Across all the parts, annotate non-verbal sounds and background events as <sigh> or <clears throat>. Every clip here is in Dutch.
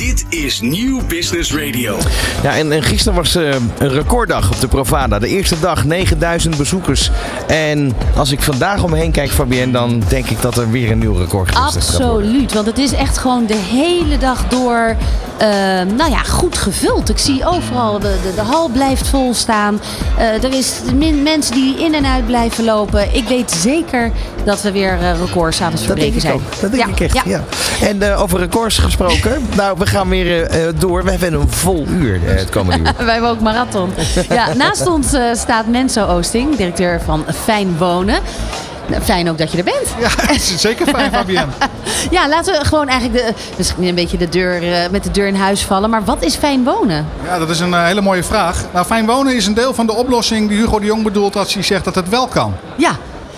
Dit is Nieuw Business Radio. Ja, en, en gisteren was eh, een recorddag op de Provada. De eerste dag 9000 bezoekers. En als ik vandaag om me heen kijk, Fabienne, dan denk ik dat er weer een nieuw record gevestigd worden. Absoluut, want het is echt gewoon de hele dag door eh, nou ja, goed gevuld. Ik zie overal, de, de, de hal blijft vol staan. Eh, er is min, mensen die in en uit blijven lopen. Ik weet zeker dat we weer eh, records aan het verbreken zijn. ook. Dat denk Ja, ik echt. ja. Ja. En eh, over records gesproken. <laughs> nou, we gaan weer eh, door. We hebben een vol uur eh, het komende uur. <laughs> Wij hebben ook marathon. Ja, <laughs> naast ons staat Menso Oosting, directeur van Fijn Wonen. Nou, Fijn ook dat je er bent. Ja, is zeker fijn, Fabienne. Ja, laten we gewoon eigenlijk de, misschien een beetje de deur, eh, met de deur in huis vallen. Maar wat is fijn wonen? Ja, dat is een hele mooie vraag. Nou, fijn wonen is een deel van de oplossing die Hugo de Jong bedoelt als hij zegt dat het wel kan. Ja.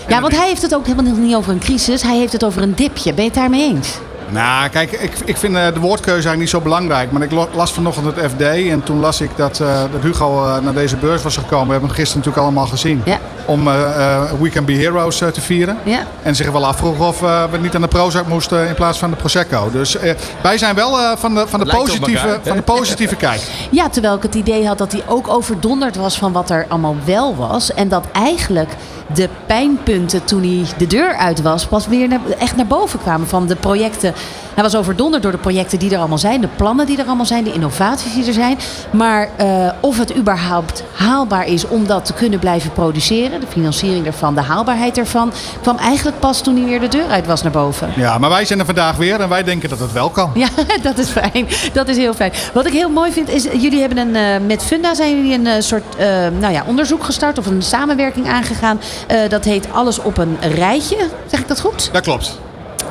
Ja, want hij heeft het ook helemaal niet over een crisis. Hij heeft het over een dipje. Ben je het daarmee eens? Nou, kijk, ik, ik vind eh, de woordkeuze eigenlijk niet zo belangrijk. Maar ik las vanochtend het FD en toen las ik dat, eh, dat Hugo eh, naar deze beurs was gekomen. We hebben hem gisteren natuurlijk allemaal gezien. Ja. Om eh, eh, We Can Be Heroes eh, te vieren. Ja. En zich wel afvroeg of eh, we niet aan de Prozac moesten in plaats van de Prosecco. Dus eh, wij zijn wel eh, van de, van de positieve, elkaar, van de positieve <laughs> kijk. Ja, terwijl ik het idee had dat hij ook overdonderd was van wat er allemaal wel was. En dat eigenlijk de pijnpunten toen hij de deur uit was, pas weer naar, echt naar boven kwamen van de projecten. Hij was overdonderd door de projecten die er allemaal zijn, de plannen die er allemaal zijn, de innovaties die er zijn. Maar eh, of het überhaupt haalbaar is om dat te kunnen blijven produceren, de financiering ervan, de haalbaarheid ervan, kwam eigenlijk pas toen hij weer de deur uit was naar boven. Ja, maar wij zijn er vandaag weer en wij denken dat het wel kan. Ja, <laughs> dat is fijn. Dat is heel fijn. Wat ik heel mooi vind is, jullie hebben een, eh, met Funda zijn jullie een eh, soort nou ja, onderzoek gestart of een samenwerking aangegaan. Dat heet Alles op een rijtje. Zeg ik dat goed? Dat klopt.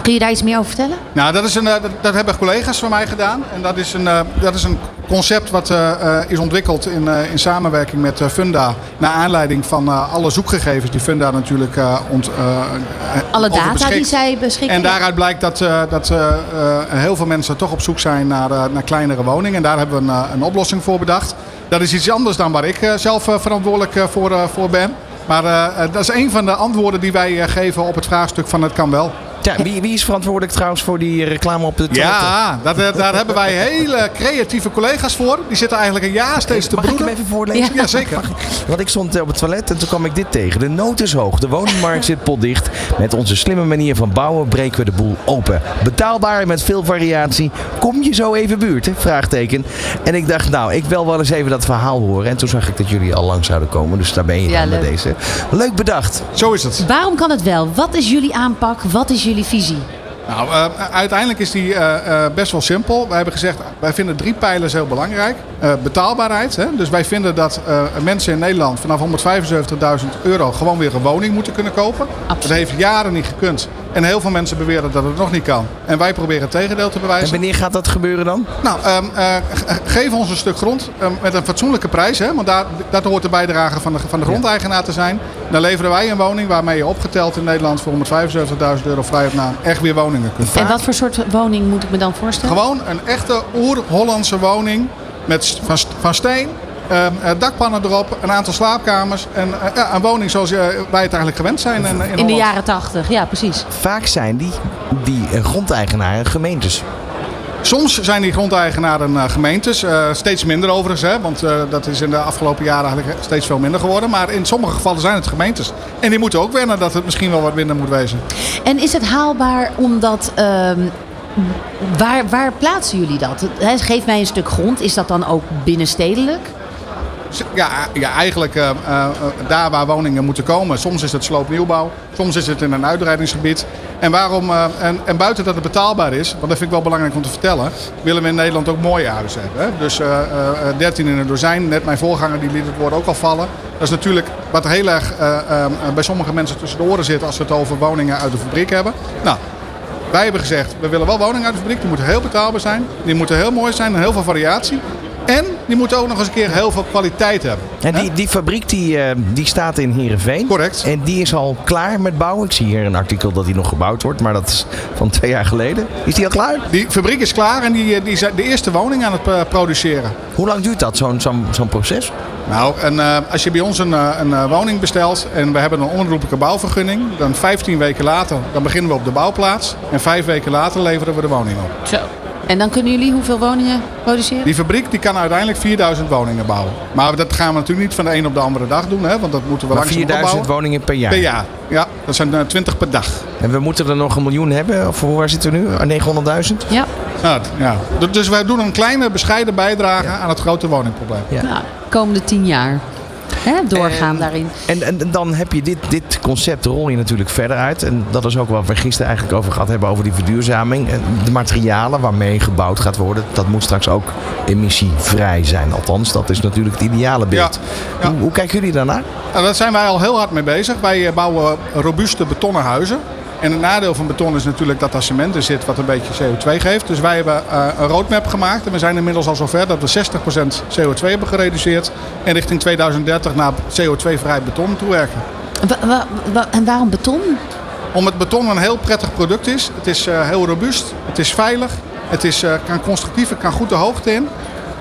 Kun je daar iets meer over vertellen? Nou, dat, is een, eh, dat, dat hebben collega's van mij gedaan. En dat is een, eh, dat is een concept wat eh, is ontwikkeld in, in samenwerking met Funda. Naar aanleiding van alle zoekgegevens die Funda natuurlijk ont, Alle data die zij beschikken. En daaruit blijkt dat, dat heel veel mensen toch op zoek zijn naar, naar kleinere woningen. En daar hebben we een, een oplossing voor bedacht. Dat is iets anders dan waar ik zelf verantwoordelijk voor, voor ben. Maar dat is een van de antwoorden die wij geven op het vraagstuk van het kan wel. Ja, wie, wie is verantwoordelijk trouwens voor die reclame op de toiletten? Ja, dat, daar hebben wij hele creatieve collega's voor. Die zitten eigenlijk een jaar steeds te Mag ik hem broeden. even voorlezen? Ja, zeker. Want ik stond eh, op het toilet en toen kwam ik dit tegen. De nood is hoog, de woningmarkt zit potdicht. Met onze slimme manier van bouwen breken we de boel open. Betaalbaar en met veel variatie. Kom je zo even buurten? Vraagteken. En ik dacht, nou, ik wil wel eens even dat verhaal horen. En toen zag ik dat jullie al lang zouden komen. Dus daar ben je Ja, dan met leuk. deze. Leuk bedacht. Zo is het. Waarom kan het wel? Wat is jullie aanpak? Wat is jullie visie? Nou, eh, uiteindelijk is die eh, eh, best wel simpel. Wij hebben gezegd, wij vinden drie pijlers heel belangrijk. Betaalbaarheid. Hè? Dus wij vinden dat mensen in Nederland vanaf 175.000 euro gewoon weer een woning moeten kunnen kopen. Absoluut. Dat heeft jaren niet gekund. En heel veel mensen beweren dat het nog niet kan. En wij proberen het tegendeel te En bewijzen. wanneer gaat dat gebeuren dan? Nou, ehm, eh, ge- geef ons een stuk grond ehm, met een fatsoenlijke prijs. Hè, want daar, dat hoort de bijdrage van de, van de grondeigenaar te zijn. Dan leveren wij een woning waarmee je opgeteld in Nederland voor 175.000 euro vrij op naam echt weer woningen kunt En wat voor soort woning moet ik me dan voorstellen? Gewoon een echte oer-Hollandse woning met, van, van steen. Ehm, eh, dakpannen erop, een aantal slaapkamers. En eh, een woning zoals eh, wij het eigenlijk gewend zijn in, in, In de jaren tachtig, ja precies. Vaak zijn die, die grondeigenaren gemeentes. Soms zijn die grondeigenaren eh, gemeentes. eh, steeds minder overigens, hè, want eh, dat is in de afgelopen jaren eigenlijk steeds veel minder geworden. Maar in sommige gevallen zijn het gemeentes. En die moeten ook wennen dat het misschien wel wat minder moet wezen. En is het haalbaar omdat... ehm, waar, waar plaatsen jullie dat? Geef mij een stuk grond. Is dat dan ook binnenstedelijk? Ja, ja eigenlijk eh, eh, daar waar woningen moeten komen. Soms is het sloopnieuwbouw, soms is het in een uitbreidingsgebied. En, waarom, eh, en, en buiten dat het betaalbaar is, want dat vind ik wel belangrijk om te vertellen, willen we in Nederland ook mooie huizen hebben. Dus eh, eh, 13 in een dozijn, net mijn voorganger die liet het woord ook al vallen. Dat is natuurlijk wat heel erg bij sommige mensen tussen de oren zit als we het over woningen uit de fabriek hebben. Nou, wij hebben gezegd, we willen wel woningen uit de fabriek. Die moeten heel betaalbaar zijn. Die moeten heel mooi zijn en heel veel variatie. En die moeten ook nog eens een keer heel veel kwaliteit hebben. En die, die fabriek die, eh, die staat in Heerenveen. Correct. En die is al klaar met bouwen. Ik zie hier een artikel dat die nog gebouwd wordt, maar dat is van twee jaar geleden. Is die al klaar? Die fabriek is klaar en die, eh, die zijn de eerste woning aan het eh, produceren. Hoe lang duurt dat, zo'n zo'n zo'n proces? Nou, en, eh, als je bij ons een, eh, een woning bestelt en we hebben een onherroepelijke bouwvergunning, dan 15 weken later dan beginnen we op de bouwplaats. En vijf weken later leveren we de woning op. Zo. En dan kunnen jullie hoeveel woningen produceren? Die fabriek die kan uiteindelijk 4000 woningen bouwen. Maar dat gaan we natuurlijk niet van de een op de andere dag doen, hè, want dat moeten we Maar langzaam 4000 opbouwen. woningen per jaar. Per jaar. Ja, dat zijn eh, 20 per dag. En we moeten er nog een miljoen hebben. Of waar zitten we nu? Ah, 900.000? Ja. Ja, d- ja. D- Dus wij doen een kleine bescheiden bijdrage aan het grote woningprobleem. Ja. Nou, komende tien jaar. Hè, doorgaan daarin. En, en dan heb je dit, dit concept, rol je natuurlijk verder uit. En dat is ook wat we gisteren eigenlijk over gehad hebben, over die verduurzaming. En de materialen waarmee gebouwd gaat worden, dat moet straks ook emissievrij zijn. Althans, dat is natuurlijk het ideale beeld. Ja. Hoe, hoe kijken jullie daarnaar? Nou, daar zijn wij al heel hard mee bezig. Wij eh, bouwen robuuste betonnen huizen. En het nadeel van beton is natuurlijk dat er cement in zit wat een beetje CO2 geeft. Dus wij hebben eh, een roadmap gemaakt. En we zijn inmiddels al zover dat we 60% CO2 hebben gereduceerd. En richting 2030 naar CO2-vrij beton toewerken. Wa- wa- wa- en waarom beton? Omdat beton een heel prettig product is. Het is eh, heel robuust. Het is veilig. Het is, eh, kan constructief. Het kan goed de hoogte in.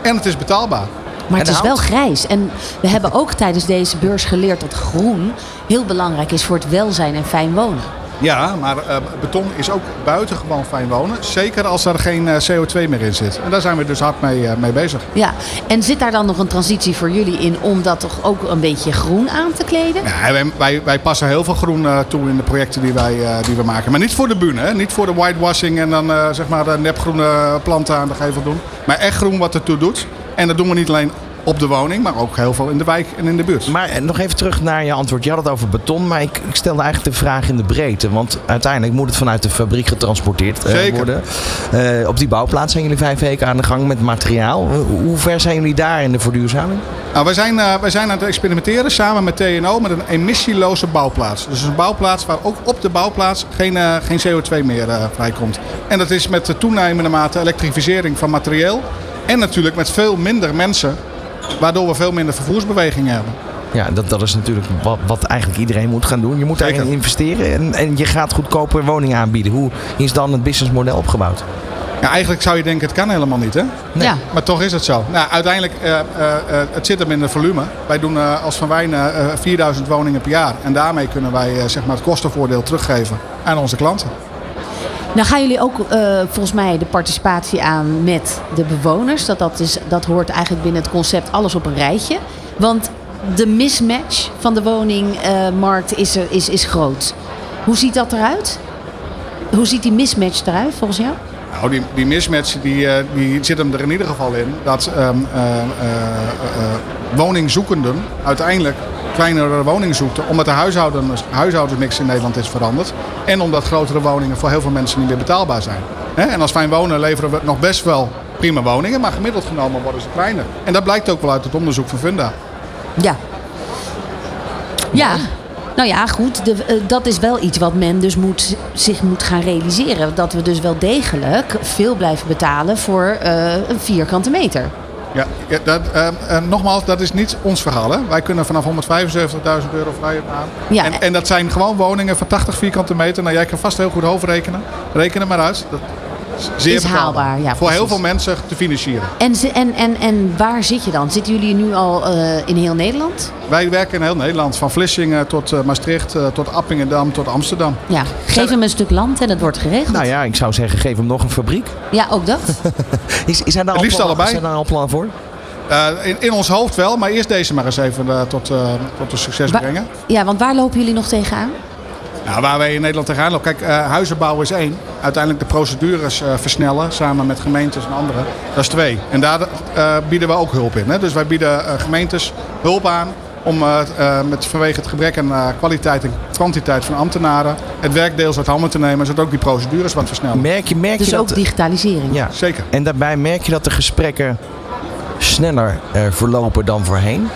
En het is betaalbaar. Maar het is wel grijs. En we hebben ook tijdens deze beurs geleerd dat groen heel belangrijk is voor het welzijn en fijn wonen. Ja, maar eh, beton is ook buitengewoon fijn wonen. Zeker als er geen eh, CO2 meer in zit. En daar zijn we dus hard mee, eh, mee bezig. Ja, en zit daar dan nog een transitie voor jullie in om dat toch ook een beetje groen aan te kleden? Ja, wij, wij, wij passen heel veel groen toe in de projecten die, wij, die we maken. Maar niet voor de bühne, hè? niet voor de whitewashing en dan zeg maar de nepgroene planten aan de gevel doen. Maar echt groen wat ertoe doet. En dat doen we niet alleen op de woning, maar ook heel veel in de wijk en in de buurt. Maar eh, nog even terug naar je antwoord. Je had het over beton, maar ik, ik stelde eigenlijk de vraag in de breedte. Want uiteindelijk moet het vanuit de fabriek getransporteerd eh, Zeker. worden. Eh, op die bouwplaats zijn jullie vijf weken aan de gang met materiaal. Hoe ver zijn jullie daar in de verduurzaming? Nou, wij, zijn, eh, wij zijn aan het experimenteren samen met TNO met een emissieloze bouwplaats. Dus een bouwplaats waar ook op de bouwplaats geen, geen CO2 meer vrijkomt. En dat is met de toenemende mate elektrificering van materieel. En natuurlijk met veel minder mensen, waardoor we veel minder vervoersbewegingen hebben. Ja, dat, dat is natuurlijk wat, wat eigenlijk iedereen moet gaan doen. Je moet daarin Zeker. investeren en, en je gaat goedkoper woningen aanbieden. Hoe is dan het businessmodel opgebouwd? Ja, eigenlijk zou je denken, het kan helemaal niet hè? Ja. Maar toch is het zo. Nou, uiteindelijk, eh, eh, eh, het zit hem in het volume. Wij doen eh, als Van Wijnen eh, 4000 woningen per jaar. En daarmee kunnen wij eh, zeg maar het kostenvoordeel teruggeven aan onze klanten. Nou gaan jullie ook eh, volgens mij de participatie aan met de bewoners. Dat, dat, is, dat hoort eigenlijk binnen het concept alles op een rijtje. Want de mismatch van de woningmarkt is, er, is, is groot. Hoe ziet dat eruit? Hoe ziet die mismatch eruit volgens jou? Nou, die, die mismatch die, eh, die zit hem er in ieder geval in. Dat ehm, eh, eh, eh, woningzoekenden uiteindelijk kleinere woningen zoeken. Omdat de huishoudens, huishoudensmix in Nederland is veranderd. En omdat grotere woningen voor heel veel mensen niet meer betaalbaar zijn. Hè? En als Fijn Wonen leveren we nog best wel prima woningen. Maar gemiddeld genomen worden ze kleiner. En dat blijkt ook wel uit het onderzoek van Funda. Ja. Ja. Nou ja, goed. De, eh, dat is wel iets wat men dus moet, zich moet gaan realiseren. Dat we dus wel degelijk veel blijven betalen voor eh, een vierkante meter. Ja, ja, dat, eh, eh, nogmaals, dat is niet ons verhaal. Hè? Wij kunnen vanaf 175.000 euro vrij aan. Ja. En, en dat zijn gewoon woningen van 80 vierkante meter. Nou, jij kan vast heel goed hoofdrekenen. Reken er maar uit. Dat zeer Is haalbaar, ja, Voor heel veel mensen te financieren. En, ze- en, en, en waar zit je dan? Zitten jullie nu al eh, in heel Nederland? Wij werken in heel Nederland. Van Vlissingen tot eh, Maastricht, eh, tot Appingedam, tot Amsterdam. Ja. Geef hem een stuk land en dat wordt geregeld. Nou ja, ik zou zeggen, geef hem nog een fabriek. Ja, ook dat. <laughs> Is, is er daar al liefst allebei. Zijn daar al plannen voor? Eh, in, in ons hoofd wel, maar eerst deze maar eens even eh, tot, eh, tot een succes Wa- brengen. Ja, want waar lopen jullie nog tegenaan? Nou, waar wij in Nederland tegenaan lopen. Kijk, eh, huizen bouwen is één. Uiteindelijk de procedures eh, versnellen samen met gemeentes en anderen. Dat is twee. En daar eh, bieden we ook hulp in. Hè? Dus wij bieden gemeentes hulp aan om eh, eh, met, vanwege het gebrek aan eh, kwaliteit en kwantiteit van ambtenaren het werk deels uit handen te nemen, zodat ook die procedures wat versnellen. Merk je, merk Dus je ook dat... digitalisering. Ja, Zeker. En daarbij merk je dat de gesprekken sneller eh, verlopen dan voorheen.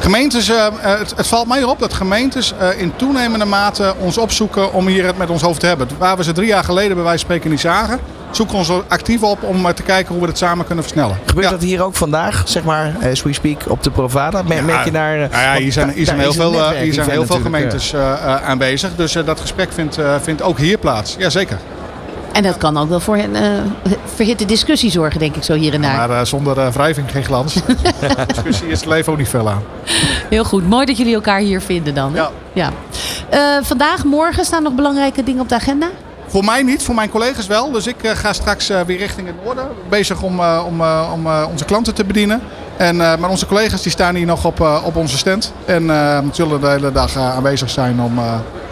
Gemeentes, eh, eh, het, het valt mij op dat gemeentes eh, in toenemende mate ons opzoeken om hier het met ons over te hebben. Waar we ze drie jaar geleden bij wijze van spreken niet zagen, zoeken we ons er actief op om te kijken hoe we het samen kunnen versnellen. Gebeurt Ja. dat hier ook vandaag, zeg maar, as we speak, op de Provada? Mer- Merk je daar... Nou ja, hier zijn, hier zijn heel veel, eh, hier zijn heel veel gemeentes eh, eh, aanwezig. Dus dat gesprek vindt, eh, vindt ook hier plaats. Jazeker. En dat kan ook wel voor een eh, verhitte discussie zorgen, denk ik, zo hier en daar. Maar eh, zonder eh, wrijving geen glans. <laughs> Discussie is het leven ook niet aan. Heel goed. Mooi dat jullie elkaar hier vinden dan. hè? Ja. ja. Vandaag, morgen staan nog belangrijke dingen op de agenda? Voor mij niet, voor mijn collega's wel. Dus ik ga straks weer richting het noorden. Bezig om, om, om onze klanten te bedienen. En, maar onze collega's die staan hier nog op, op onze stand. En zullen de hele dag aanwezig zijn om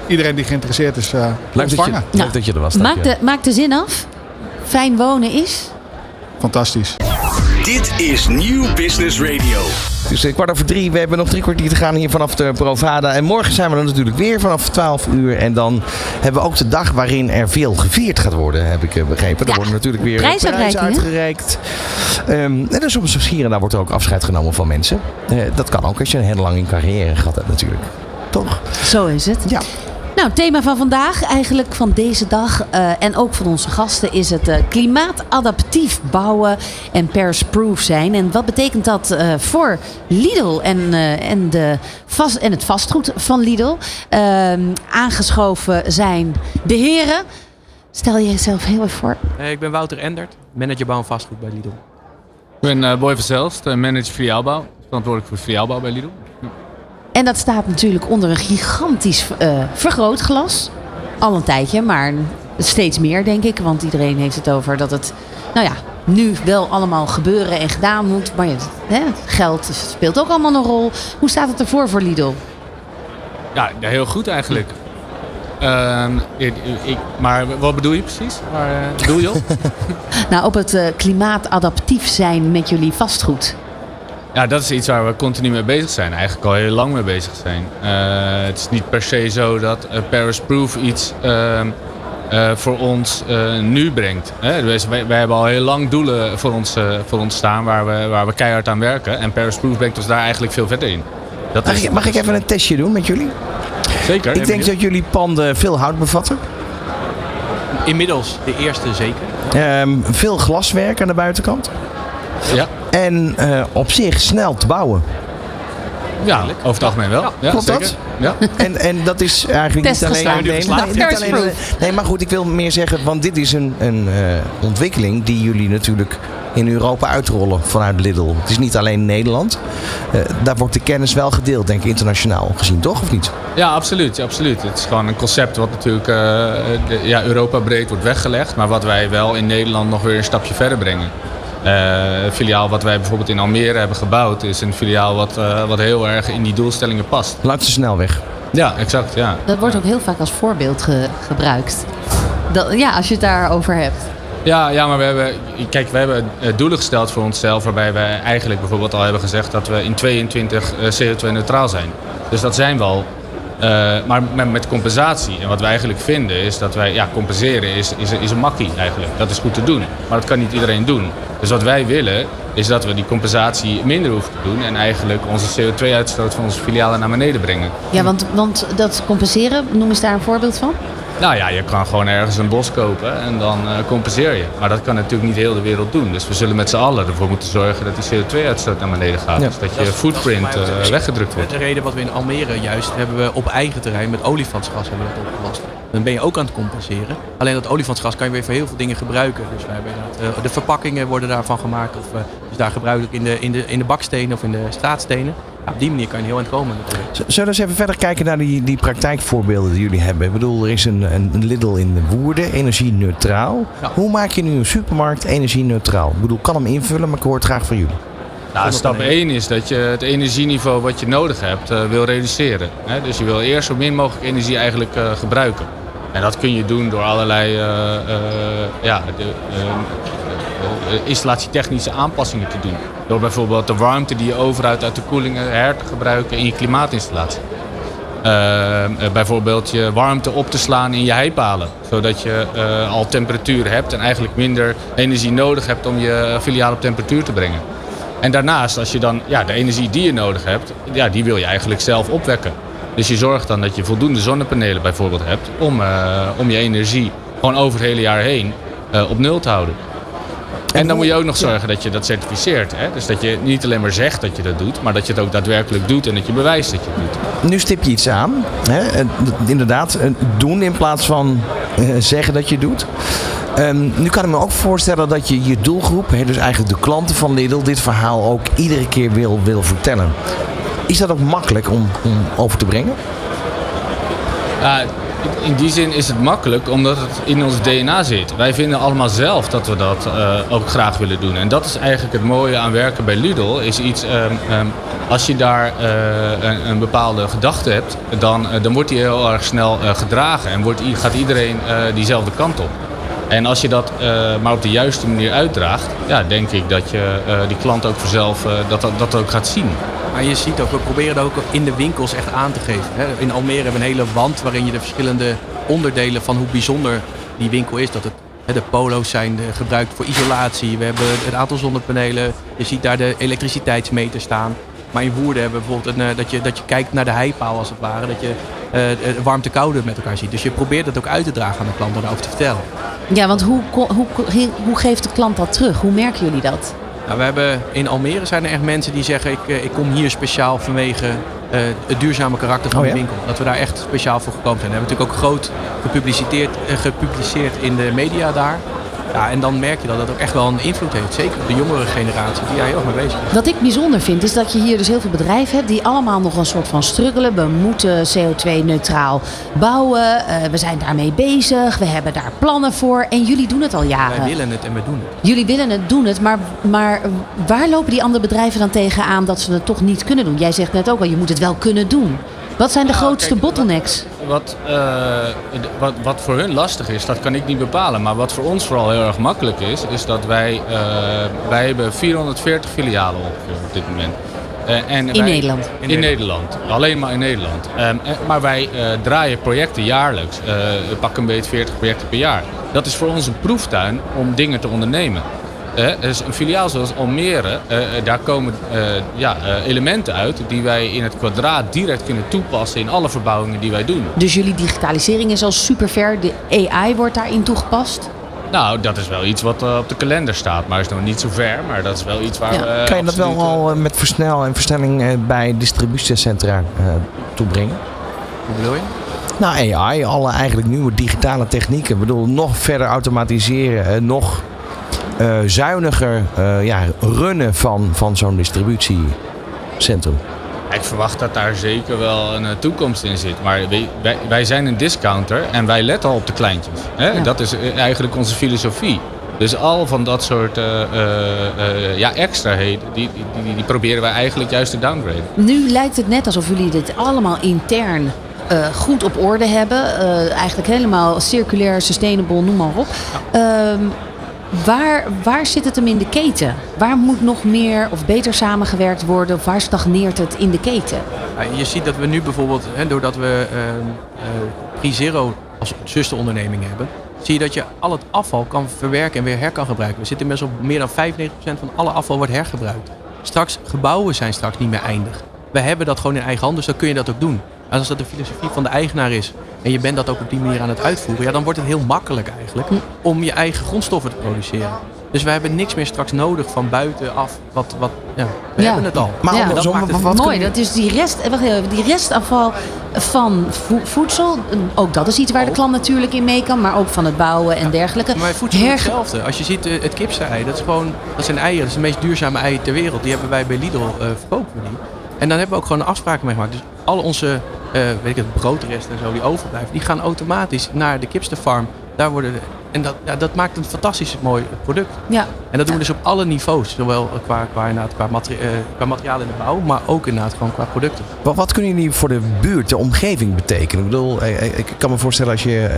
iedereen die geïnteresseerd is eh, te Leuk dat, je, leuk dat je er was. Maak de, maak de zin af. Fijn wonen is. Fantastisch. Dit is Nieuw Business Radio. Het is eh, kwart over drie. We hebben nog drie kwartier te gaan hier vanaf de Provada. En morgen zijn we er natuurlijk weer vanaf 12 uur. En dan hebben we ook de dag waarin er veel gevierd gaat worden, heb ik eh, begrepen. Er worden natuurlijk weer prijzen uitgereikt. Ehm, en dan soms hier en daar wordt er ook afscheid genomen van mensen. Eh, dat kan ook als je een hele lange carrière gehad hebt natuurlijk. Toch? Zo is het. Ja. Nou, het thema van vandaag, eigenlijk van deze dag eh, en ook van onze gasten, is het eh, klimaatadaptief bouwen en Paris-proof zijn. En wat betekent dat eh, voor Lidl en, eh, en, de vast, en het vastgoed van Lidl? Ehm, aangeschoven zijn de heren. Stel je jezelf heel even voor. Ik ben Wouter Endert, manager bouw en vastgoed bij Lidl. Ik ben eh, Boy Verzelst, eh, manager filiaalbouw. Verantwoordelijk voor filiaalbouw bij Lidl. En dat staat natuurlijk onder een gigantisch eh, vergrootglas. Al een tijdje, maar steeds meer denk ik. Want iedereen heeft het over dat het, nou ja, nu wel allemaal gebeuren en gedaan moet. Maar het, hè, geld speelt ook allemaal een rol. Hoe staat het ervoor voor Lidl? Ja, heel goed eigenlijk. Ehm, ik, ik- maar wat bedoel je precies? Waar eh, bedoel je op? <laughs> Nou, op het eh, klimaatadaptief zijn met jullie vastgoed. Ja, dat is iets waar we continu mee bezig zijn. Eigenlijk al heel lang mee bezig zijn. Eh, het is niet per se zo dat eh, Paris Proof iets ehm, eh, voor ons eh, nu brengt. Hè? Dus wij, wij hebben al heel lang doelen voor ons, eh, voor ons staan waar we, waar we keihard aan werken. En Paris Proof brengt ons daar eigenlijk veel verder in. Dat Mag is- ik, mag ik even een testje doen met jullie? Zeker. Ik denk dat jullie panden veel hout bevatten. Inmiddels de eerste zeker. Ehm, veel glaswerk aan de buitenkant. Ja. En eh, op zich snel te bouwen. Ja, over het algemeen wel. Ja, Klopt zeker. dat? Ja. En, en dat is eigenlijk niet alleen... Nee, Geslaagd. nee, niet alleen nee, maar goed, ik wil meer zeggen, want dit is een, een eh, ontwikkeling die jullie natuurlijk in Europa uitrollen vanuit Lidl. Het is niet alleen Nederland. Eh, daar wordt de kennis wel gedeeld, denk ik, internationaal gezien, toch? Of niet? ja, absoluut, ja, absoluut. Het is gewoon een concept wat natuurlijk eh, de- ja, Europa breed wordt weggelegd. Maar wat wij wel in Nederland nog weer een stapje verder brengen. Eh, een filiaal wat wij bijvoorbeeld in Almere hebben gebouwd... is een filiaal wat, eh, wat heel erg in die doelstellingen past. Langs de snelweg. Ja, exact. Ja. Dat wordt ook heel vaak als voorbeeld ge- gebruikt. Dat, ja, als je het daarover hebt. Ja, ja, maar we hebben, kijk, we hebben eh, doelen gesteld voor onszelf. Waarbij we eigenlijk bijvoorbeeld al hebben gezegd dat we in 22 eh, CO2-neutraal zijn. Dus dat zijn we al. Eh, maar met, met compensatie. En wat wij eigenlijk vinden is dat wij, ja, compenseren is, is, is een makkie eigenlijk. Dat is goed te doen. Maar dat kan niet iedereen doen. Dus wat wij willen is dat we die compensatie minder hoeven te doen. En eigenlijk onze CO2-uitstoot van onze filialen naar beneden brengen. Ja, want, want dat compenseren, noem eens daar een voorbeeld van. Nou ja, je kan gewoon ergens een bos kopen en dan eh, compenseer je. Maar dat kan natuurlijk niet heel de wereld doen. Dus we zullen met z'n allen ervoor moeten zorgen dat die CO2-uitstoot naar beneden gaat. Ja. Dus dat je Dat is footprint eh, de- weggedrukt wordt. De reden wat we in Almere juist hebben we op eigen terrein met olifantsgas hebben we dat opgelost. Dan ben je ook aan het compenseren. Alleen dat olifantsgas kan je weer voor heel veel dingen gebruiken. Dus wij hebben eh, de verpakkingen worden daarvan gemaakt. Of eh, dus daar gebruikelijk in de, in, de, in de bakstenen of in de straatstenen. Op die manier kan je heel eind komen natuurlijk. Zullen we eens even verder kijken naar die, die praktijkvoorbeelden die jullie hebben? Ik bedoel, er is een, een een Lidl in de Woerden, energie-neutraal. Ja. Hoe maak je nu een supermarkt energie-neutraal? Ik bedoel, ik kan hem invullen, maar ik hoor het graag van jullie. Nou, stap 1 is dat je het energieniveau wat je nodig hebt eh, wil reduceren. Hè? Dus je wil eerst zo min mogelijk energie eigenlijk eh, gebruiken. En dat kun je doen door allerlei eh, eh, ja, de, installatietechnische aanpassingen te doen. Door bijvoorbeeld de warmte die je overhoudt uit de koelingen her te gebruiken in je klimaatinstallatie. Eh, eh, bijvoorbeeld je warmte op te slaan in je heipalen. Zodat je eh, al temperatuur hebt en eigenlijk minder energie nodig hebt om je filiaal op temperatuur te brengen. En daarnaast, als je dan ja, de energie die je nodig hebt, ja, die wil je eigenlijk zelf opwekken. Dus je zorgt dan dat je voldoende zonnepanelen bijvoorbeeld hebt om, eh, om je energie gewoon over het hele jaar heen eh, op nul te houden. En dan moet je ook nog zorgen dat je dat certificeert. Hè? Dus dat je niet alleen maar zegt dat je dat doet, maar dat je het ook daadwerkelijk doet en dat je bewijst dat je het doet. Nu stip je iets aan. Hè? Inderdaad, doen in plaats van eh, zeggen dat je het doet. Ehm, nu kan ik me ook voorstellen dat je je doelgroep, dus eigenlijk de klanten van Lidl, dit verhaal ook iedere keer wil, wil vertellen. Is dat ook makkelijk om, om over te brengen? Ja, in die zin is het makkelijk omdat het in ons DNA zit. Wij vinden allemaal zelf dat we dat eh, ook graag willen doen. En dat is eigenlijk het mooie aan werken bij Lidl. Is iets, ehm, ehm, als je daar eh, een, bepaalde gedachte hebt, dan, dan wordt die heel erg snel gedragen. En wordt, gaat iedereen diezelfde kant op. En als je dat maar op de juiste manier uitdraagt, ja, denk ik dat je die klant ook vanzelf dat, dat, dat ook gaat zien. Maar je ziet ook, we proberen dat ook in de winkels echt aan te geven. In Almere hebben we een hele wand waarin je de verschillende onderdelen van hoe bijzonder die winkel is. Dat het, de polo's zijn gebruikt voor isolatie. We hebben het aantal zonnepanelen. Je ziet daar de elektriciteitsmeter staan. Maar in Woerden hebben we bijvoorbeeld een, eh, dat, je, dat je kijkt naar de heipaal als het ware. Dat je uh, warmte-koude met elkaar ziet. Dus je probeert het ook uit te dragen aan de klant door daarover te vertellen. Ja, want hoe, hoe, hoe geeft de klant dat terug? Hoe merken jullie dat? Nou, we hebben in Almere zijn er echt mensen die zeggen: ik, eh, ik kom hier speciaal vanwege uh, het duurzame karakter van oh, de winkel. Dat we daar echt speciaal voor gekomen zijn. We hebben natuurlijk ook groot gepubliceerd, uh, gepubliceerd in de media daar. Ja, en dan merk je dat dat ook echt wel een invloed heeft. Zeker op de jongere generatie die daar heel erg mee bezig is. Wat ik bijzonder vind is dat je hier dus heel veel bedrijven hebt die allemaal nog een soort van struggelen. We moeten CO2-neutraal bouwen. Uh, we zijn daarmee bezig. We hebben daar plannen voor. En jullie doen het al jaren. Wij willen het en we doen het. Jullie willen het, doen het. Maar, maar waar lopen die andere bedrijven dan tegenaan dat ze het toch niet kunnen doen? Jij zegt net ook al, je moet het wel kunnen doen. Wat zijn de nou, grootste bottlenecks? Wat, uh, wat, wat voor hun lastig is, dat kan ik niet bepalen. Maar wat voor ons vooral heel erg makkelijk is, is dat wij, uh, wij hebben 440 filialen ongeveer op dit moment. Uh, en in Nederland? In, Nederland. Alleen maar in Nederland. Um, maar wij draaien projecten jaarlijks. we pakken een beetje 40 projecten per jaar. Dat is voor ons een proeftuin om dingen te ondernemen. Uh, dus een filiaal zoals Almere, uh, daar komen uh, ja, elementen uit die wij in het kwadraat direct kunnen toepassen in alle verbouwingen die wij doen. Dus jullie digitalisering is al super ver, de AI wordt daarin toegepast? Nou, dat is wel iets wat op de kalender staat, maar is nog niet zo ver. Maar dat is wel iets waar we. Kan je dat wel al met versnel en versnelling bij distributiecentra toebrengen? Hoe bedoel je? Nou, AI, alle eigenlijk nieuwe digitale technieken. Ik bedoel, nog verder automatiseren, nog uh, zuiniger uh, ja, runnen van, van zo'n distributiecentrum? Ik verwacht dat daar zeker wel een uh, toekomst in zit. Maar wij, wij, zijn een discounter en wij letten al op de kleintjes. Hè? Ja. Dat is eigenlijk onze filosofie. Dus al van dat soort ja, extraheden, die, die, die, proberen wij eigenlijk juist te downgraden. Nu lijkt het net alsof jullie dit allemaal intern uh, goed op orde hebben. Uh, eigenlijk helemaal circulair, sustainable, noem maar op. Ja. Waar, waar zit het hem in de keten? Waar moet nog meer of beter samengewerkt worden? Waar stagneert het in de keten? je ziet dat we nu bijvoorbeeld, hè, doordat we uh, uh, als zusteronderneming hebben, zie je dat je al het afval kan verwerken en weer her kan gebruiken. We zitten inmiddels op meer dan 95% van alle afval wordt hergebruikt. Straks, gebouwen zijn straks niet meer eindig. We hebben dat gewoon in eigen hand, dus dan kun je dat ook doen. En als dat de filosofie van de eigenaar is en je bent dat ook op die manier aan het uitvoeren, ja, dan wordt het heel makkelijk eigenlijk om je eigen grondstoffen te produceren. Dus we hebben niks meer straks nodig van buitenaf. Wat, wat, ja, we hebben het al. Maar ja, dat maakt het wat mooi. Dat is die, rest, eh, wacht even, die restafval van voedsel. Ook dat is iets waar de klant natuurlijk in mee kan. Maar ook van het bouwen en dergelijke. Maar voedsel is hetzelfde. Als je ziet eh, het kipse-ei. Dat, is gewoon, dat zijn eieren. Dat is de meest duurzame ei ter wereld. Die hebben wij bij Lidl uh, verkopen. En dan hebben we ook gewoon een afspraak mee gemaakt. Dus al onze weet ik het, broodresten en zo die overblijven, die gaan automatisch naar de kipsterfarm. Daar worden en dat, ja, dat maakt een fantastisch mooi product. Ja. En dat doen we dus op alle niveaus. Zowel qua, qua, qua, materi uh, qua materiaal in de bouw, maar ook inderdaad gewoon qua producten. Wat, wat kunnen jullie voor de buurt, de omgeving betekenen? Ik bedoel, eh, eh, ik kan me voorstellen als je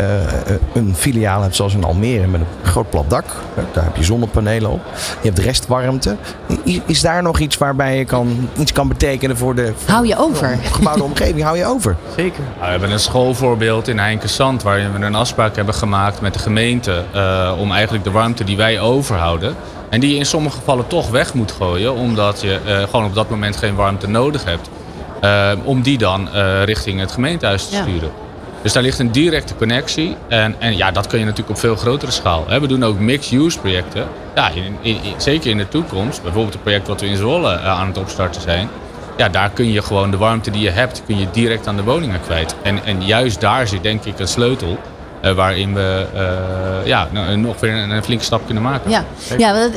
uh, een filiaal hebt zoals in Almere met een groot plat dak. Daar heb je zonnepanelen op. Je hebt restwarmte. Is, is daar nog iets waarbij je kan, iets kan betekenen voor de... Hou je over. <laughs> gebouwde omgeving, hou je over. Zeker. Nou, we hebben een schoolvoorbeeld in Heinkensand waarin we een afspraak hebben gemaakt met de gemeente uh, om eigenlijk de warmte die wij overhouden. En die je in sommige gevallen toch weg moet gooien, omdat je uh, gewoon op dat moment geen warmte nodig hebt. Uh, om die dan richting het gemeentehuis te sturen. Dus daar ligt een directe connectie. En, en ja, dat kun je natuurlijk op veel grotere schaal. We doen ook mixed-use projecten. Ja, in, in, zeker in de toekomst. Bijvoorbeeld het project wat we in Zwolle aan het opstarten zijn. Ja, daar kun je gewoon de warmte die je hebt, kun je direct aan de woningen kwijt. En, en juist daar zit denk ik een sleutel uh, waarin we uh, ja, nog weer een, een flinke stap kunnen maken. Ja, ja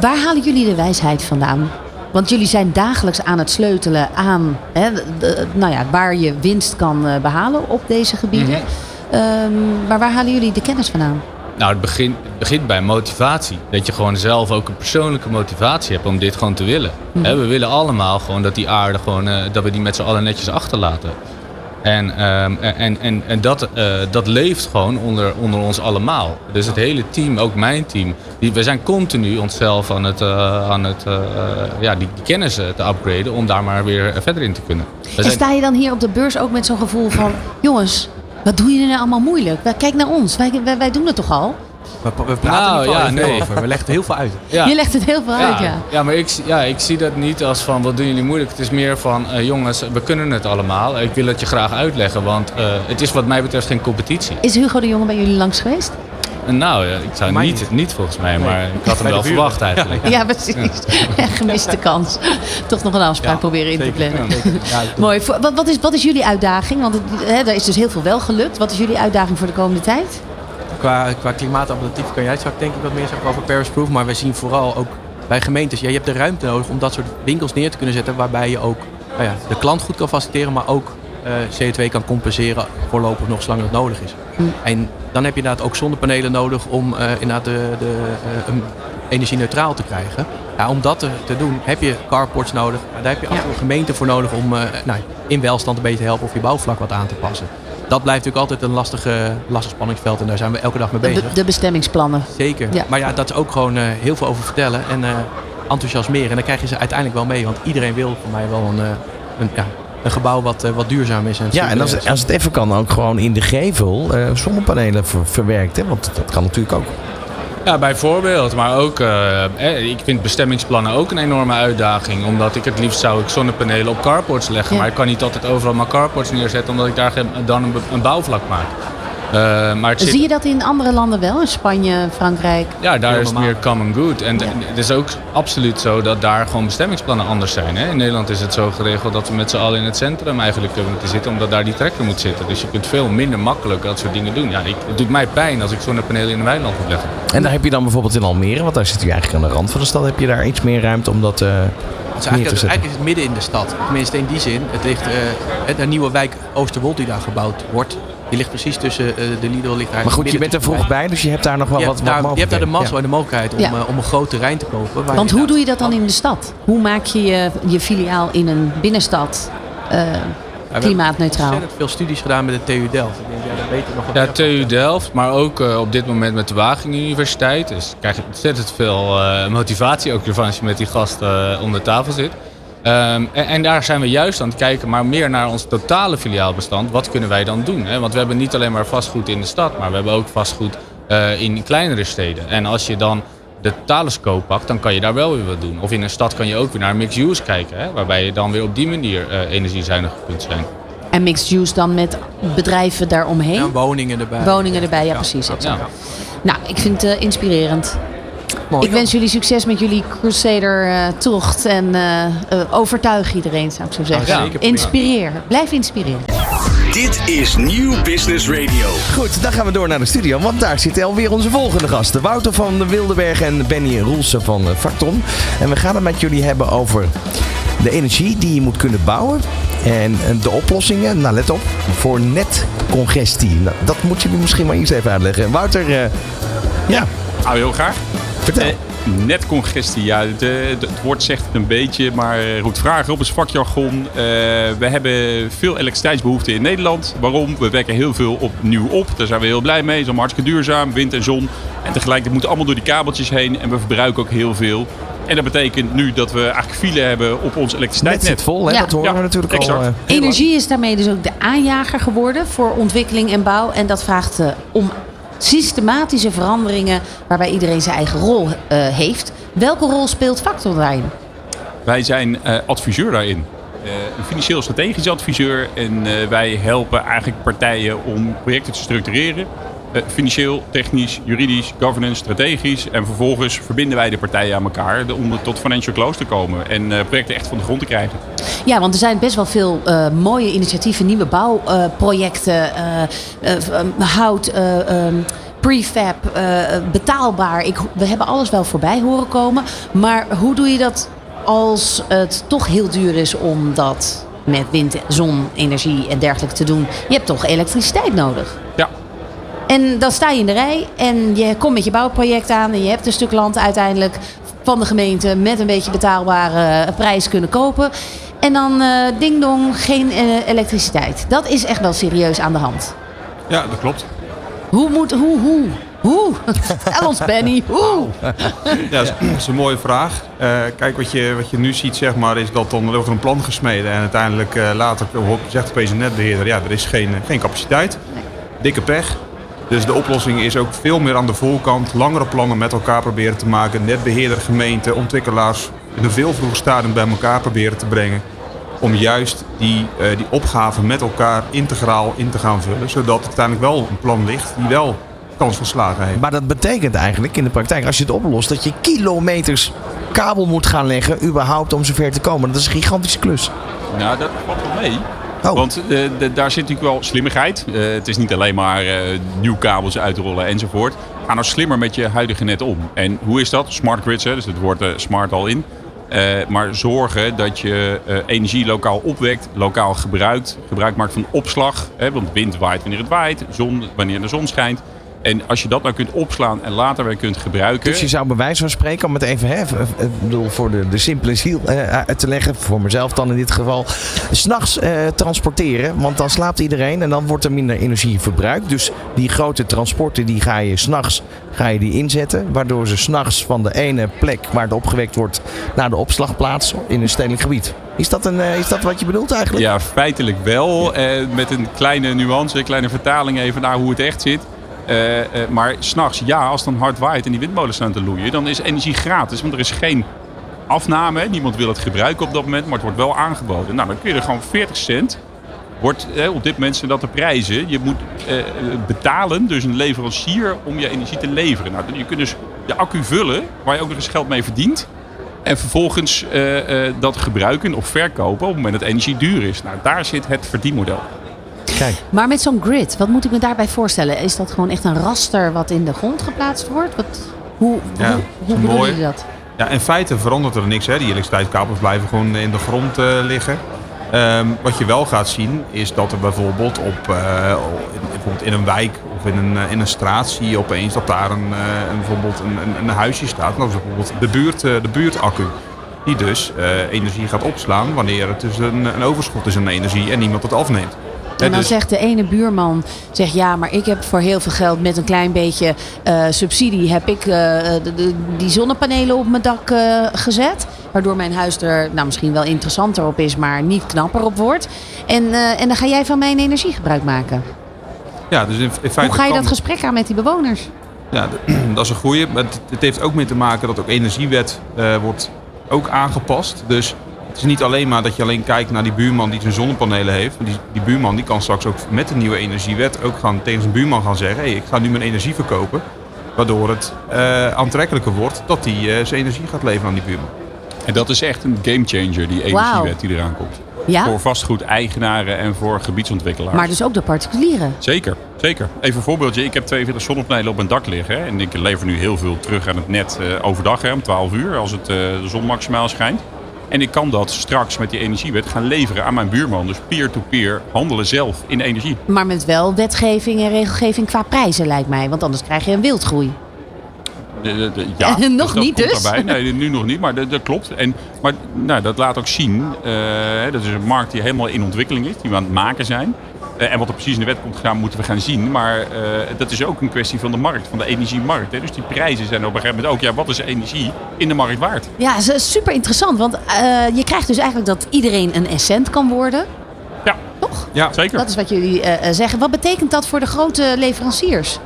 waar halen jullie de wijsheid vandaan? Want jullie zijn dagelijks aan het sleutelen aan hè, de- nou ja, waar je winst kan eh, behalen op deze gebieden. Mhm. Ehm, maar waar halen jullie de kennis vandaan? Nou, het begint, het begint bij motivatie. Dat je gewoon zelf ook een persoonlijke motivatie hebt om dit gewoon te willen. Hè, we willen allemaal gewoon dat die aarde gewoon, eh, dat we die met z'n allen netjes achterlaten. En, ehm, en, en, en dat, eh, dat leeft gewoon onder, onder ons allemaal. Dus het hele team, ook mijn team, die, we zijn continu onszelf aan het, eh, aan het eh, ja, die, kennis te upgraden om daar maar weer verder in te kunnen. We En zijn- sta je dan hier op de beurs ook met zo'n gevoel van... jongens, wat doen jullie nou allemaal moeilijk? Kijk naar ons, wij, wij, wij doen het toch al? We, we praten Nou, er niet ja, ja, nee. over. We leggen er heel veel uit. <laughs> ja. Je legt het heel veel uit, ja. ja, maar ik, zie- ja, ik zie dat niet als van wat doen jullie moeilijk. Het is meer van eh, jongens, we kunnen het allemaal. Ik wil het je graag uitleggen, want eh, het is wat mij betreft geen competitie. Is Hugo de Jonge bij jullie langs geweest? En nou, ja, ik zou niet, niet. volgens mij, maar ik had hem wel verwacht eigenlijk. Ja, <laughs> precies. <laughs> Gemiste kans. Toch nog een afspraak Ja, proberen in te plannen. Ja, Mooi. Wat, wat, is, wat is jullie uitdaging? Want het, hè, er is dus heel veel wel gelukt. Wat is jullie uitdaging voor de komende tijd? Qua, qua kan jij straks denk ik wat meer zeggen over Paris Proof. Maar we zien vooral ook bij gemeentes, ja, je hebt de ruimte nodig om dat soort winkels neer te kunnen zetten. Waarbij je ook nou ja, de klant goed kan faciliteren, maar ook eh, CO2 kan compenseren voorlopig nog zolang het nodig is. En dan heb je inderdaad ook zonnepanelen nodig om eh, inderdaad de, de, eh, um, energie-neutraal te krijgen. Ja, om dat te, doen heb je carports nodig. Daar heb je af en toe een gemeente voor nodig om nou, in welstand een beetje te helpen of je bouwvlak wat aan te passen. Dat blijft natuurlijk altijd een lastige, lastig spanningsveld en daar zijn we elke dag mee bezig. de bestemmingsplannen. Zeker. Ja. Maar ja, dat is ook gewoon eh, heel veel over vertellen en eh, enthousiasmeren. En dan krijg je ze uiteindelijk wel mee. Want iedereen wil voor mij wel een, eh, een, ja, een gebouw wat, eh, wat duurzaam is. En Ja, en als, als het even kan, ook gewoon in de gevel eh, zonnepanelen ver- verwerkt. Hè? Want dat kan natuurlijk ook. Ja, bijvoorbeeld. Maar ook, eh, ik vind bestemmingsplannen ook een enorme uitdaging. Omdat ik het liefst zou ik zonnepanelen op carports leggen. Ja. Maar ik kan niet altijd overal mijn carports neerzetten, omdat ik daar dan een, een bouwvlak maak. Eh, maar zit, Zie je dat in andere landen wel? In Spanje, Frankrijk? Ja, daar is meer common good. En Ja. het is ook absoluut zo dat daar gewoon bestemmingsplannen anders zijn. Hè? In Nederland is het zo geregeld dat we met z'n allen in het centrum eigenlijk eh, moeten zitten, omdat daar die trekker moet zitten. Dus je kunt veel minder makkelijk dat soort dingen doen. Ja, ik, het doet mij pijn als ik zonnepanelen in een weiland moet leggen. En daar heb je dan bijvoorbeeld in Almere, want daar zit u eigenlijk aan de rand van de stad, heb je daar iets meer ruimte om dat eh, Het is eigenlijk, te zetten. eigenlijk is het midden in de stad. Tenminste in die zin. Het ligt, eh, de nieuwe wijk Oosterwold die daar gebouwd wordt. Die ligt precies tussen eh, de Lidl ligt Maar goed, je bent er vroeg bij, dus je hebt daar nog wel Je wat, wat daar, je hebt daar de mazzel en de mogelijkheid om, Ja. eh, om een groot terrein te kopen. waar Want hoe doe je dat dan in de stad? Hoe maak je je, je filiaal in een binnenstad eh, Ja, we hebben klimaatneutraal? ontzettend veel studies gedaan met de TU Delft. Ik denk, ja, dat weet je nog Ja. TU Delft, maar ook eh, op dit moment met de Wageningen Universiteit. Dus krijg je ontzettend veel eh, motivatie ook ervan als je met die gasten eh, om de tafel zit. Ehm, en, en daar zijn we juist aan het kijken, maar meer naar ons totale filiaalbestand. Wat kunnen wij dan doen? Hè? Want we hebben niet alleen maar vastgoed in de stad, maar we hebben ook vastgoed eh, in kleinere steden. En als je dan de totale scope pakt, dan kan je daar wel weer wat doen. Of in een stad kan je ook weer naar mixed use kijken, hè? waarbij je dan weer op die manier eh energiezuinig kunt zijn. En mixed use dan met bedrijven daaromheen? Ja, woningen erbij. Woningen erbij, ja, precies. Ja. Nou, ik vind het eh, inspirerend. Mooi. Ik wens jullie succes met jullie Crusader-tocht. en eh, eh, overtuig iedereen, zou ik zo zeggen. Ja, zeker proberen. Inspireer. Blijf inspireren. Dit is Nieuw Business Radio. Goed, dan gaan we door naar de studio, want daar zitten alweer onze volgende gasten. Wouter van de Wildenberg en Benny Roelsen van eh, Facton. En we gaan het met jullie hebben over de energie die je moet kunnen bouwen. En eh, de oplossingen, nou let op, voor netcongestie. Nou, dat moet je me misschien maar iets even uitleggen. Wouter, eh, ja, Nou, heel graag. Vertel. Eh, netcongestie, ja, de, de- het woord zegt het een beetje, maar eh, goed, vragen op is vakjargon. Eh, we hebben veel elektriciteitsbehoeften in Nederland. Waarom? We wekken heel veel opnieuw op. Daar zijn we heel blij mee. Het is allemaal hartstikke duurzaam, wind en zon. En tegelijkertijd moeten allemaal door die kabeltjes heen en we verbruiken ook heel veel. En dat betekent nu dat we eigenlijk file hebben op ons Net elektriciteitsnet. zit vol, hè? Ja. dat horen we Ja, natuurlijk exact. al. eh. Energie is daarmee dus ook de aanjager geworden voor ontwikkeling en bouw. En dat vraagt eh, om systematische veranderingen waarbij iedereen zijn eigen rol eh, heeft. Welke rol speelt Factor daarin? Wij zijn eh, adviseur daarin. Eh, een financieel strategisch adviseur. En wij helpen eigenlijk partijen om projecten te structureren. Eh, financieel, technisch, juridisch, governance, strategisch. En vervolgens verbinden wij de partijen aan elkaar om tot financial close te komen. En eh, projecten echt van de grond te krijgen. Ja, want er zijn best wel veel eh, mooie initiatieven, nieuwe bouwprojecten, eh, eh, eh, hout, eh, ehm, prefab, betaalbaar. Ik, we hebben alles wel voorbij horen komen. Maar hoe doe je dat als het toch heel duur is om dat met wind, zonenergie en dergelijke te doen, je hebt toch elektriciteit nodig. En dan sta je in de rij en je komt met je bouwproject aan en je hebt een stuk land uiteindelijk van de gemeente met een beetje betaalbare prijs kunnen kopen. En dan uh, ding dong, geen uh, elektriciteit. Dat is echt wel serieus aan de hand. Ja, dat klopt. Hoe moet, hoe, hoe? Hoe? <laughs> Vertel ons, Benny. Hoe? Ja, dat is, een mooie vraag. Uh, kijk, wat je, wat je nu ziet, zeg maar, is dat dan wordt er een plan gesmeden. En uiteindelijk uh, later zegt een netbeheerder, ja, er is geen, geen capaciteit. Nee. Dikke pech. Dus de oplossing is ook veel meer aan de voorkant. Langere plannen met elkaar proberen te maken. Netbeheerder, gemeente, ontwikkelaars in een veel vroeger stadium bij elkaar proberen te brengen. Om juist die, uh, die opgaven met elkaar integraal in te gaan vullen. Zodat uiteindelijk wel een plan ligt die wel kans van slagen heeft. Maar dat betekent eigenlijk in de praktijk, als je het oplost, dat je kilometers kabel moet gaan leggen. überhaupt om zover te komen. Dat is een gigantische klus. Nou, dat valt wel mee. Oh. Want de, daar zit natuurlijk wel slimmigheid. Uh, het is niet alleen maar uh, nieuw kabels uitrollen enzovoort. Ga nou slimmer met je huidige net om. En hoe is dat? Smart grids, hè? dus het woord smart al in. maar zorgen dat je energie lokaal opwekt, lokaal gebruikt. Gebruik maakt van opslag. Hè? Want wind waait wanneer het waait, zon wanneer de zon schijnt. En als je dat nou kunt opslaan en later weer kunt gebruiken. Dus je zou bij wijze van spreken, om het even hè, bedoel, voor de, de simpele ziel uh, te leggen, voor mezelf dan in dit geval, s'nachts uh, transporteren. Want dan slaapt iedereen en dan wordt er minder energie verbruikt. Dus die grote transporten die ga je s'nachts ga je die inzetten. Waardoor ze s'nachts van de ene plek waar het opgewekt wordt naar de opslagplaats in een stedelijk gebied. Is dat, een, is dat wat je bedoelt eigenlijk? Ja, feitelijk wel. met een kleine nuance, een kleine vertaling even naar hoe het echt zit. Uh, uh, maar s'nachts, ja, als het dan hard waait en die windmolens staan te loeien, dan is energie gratis. Want er is geen afname. Niemand wil het gebruiken op dat moment, maar het wordt wel aangeboden. Nou, dan kun je er gewoon 40 cent. Wordt, eh, op dit moment zijn dat de prijzen. Je moet betalen, dus een leverancier, om je energie te leveren. Nou, je kunt dus de accu vullen, waar je ook nog eens geld mee verdient. En vervolgens dat gebruiken of verkopen op het moment dat energie duur is. Nou, daar zit het verdienmodel. Kijk. Maar met zo'n grid, wat moet ik me daarbij voorstellen? Is dat gewoon echt een raster wat in de grond geplaatst wordt? Wat, hoe ja, hoe, hoe bedoel je dat? Ja, in feite verandert er niks. Hè. Die elektriciteitskabels blijven gewoon in de grond uh, liggen. Um, wat je wel gaat zien is dat er bijvoorbeeld op uh, bijvoorbeeld in een wijk of in een, in een straat zie je opeens dat daar een, een bijvoorbeeld een, een, een, huisje staat. Dat is bijvoorbeeld de, buurt, de buurtaccu. Die dus uh, energie gaat opslaan wanneer het dus een, een overschot is aan energie en niemand het afneemt. En dan zegt de ene buurman, zegt ja, maar ik heb voor heel veel geld met een klein beetje uh, subsidie heb ik uh, de, de, die zonnepanelen op mijn dak uh, gezet. Waardoor mijn huis er nou, misschien wel interessanter op is, maar niet knapper op wordt. En, en dan ga jij van mijn energie gebruik maken. Ja, dus in, in feite Hoe ga je dat gesprek aan met die bewoners? Ja, <clears throat> dat is een goeie. Het, het heeft ook mee te maken dat ook energiewet wordt ook aangepast. Dus het is niet alleen maar dat je alleen kijkt naar die buurman die zijn zonnepanelen heeft. Die, die buurman die kan straks ook met de nieuwe energiewet ook gaan tegen zijn buurman gaan zeggen: hey, ik ga nu mijn energie verkopen. Waardoor het uh, aantrekkelijker wordt dat hij uh, zijn energie gaat leveren aan die buurman. En dat is echt een gamechanger, die energiewet wow. die eraan komt. Ja? Voor vastgoedeigenaren en voor gebiedsontwikkelaars. Maar dus ook de particulieren? Zeker, zeker. Even een voorbeeldje. Ik heb 42 zonnepanelen op mijn dak liggen. Hè, en ik lever nu heel veel terug aan het net uh, overdag, hè, om 12 uur, als het, de zon maximaal schijnt. En ik kan dat straks met die energiewet gaan leveren aan mijn buurman. Dus peer-to-peer -peer handelen zelf in energie. Maar met wel wetgeving en regelgeving qua prijzen lijkt mij. Want anders krijg je een wildgroei. De, de, de, ja, <laughs> nog dus niet dus? Daarbij. Nee, nu nog niet, maar dat, klopt. En, maar nou, dat laat ook zien, uh, dat is een markt die helemaal in ontwikkeling is, die we aan het maken zijn. Uh, en wat er precies in de wet komt te gaan, moeten we gaan zien. Maar uh, dat is ook een kwestie van de markt, van de energiemarkt. Hè. Dus die prijzen zijn op een gegeven moment ook, ja, wat is energie in de markt waard? Ja, dat is super interessant, want je krijgt dus eigenlijk dat iedereen een essent kan worden. Ja. Toch? Ja, zeker. Dat is wat jullie zeggen. Wat betekent dat voor de grote leveranciers?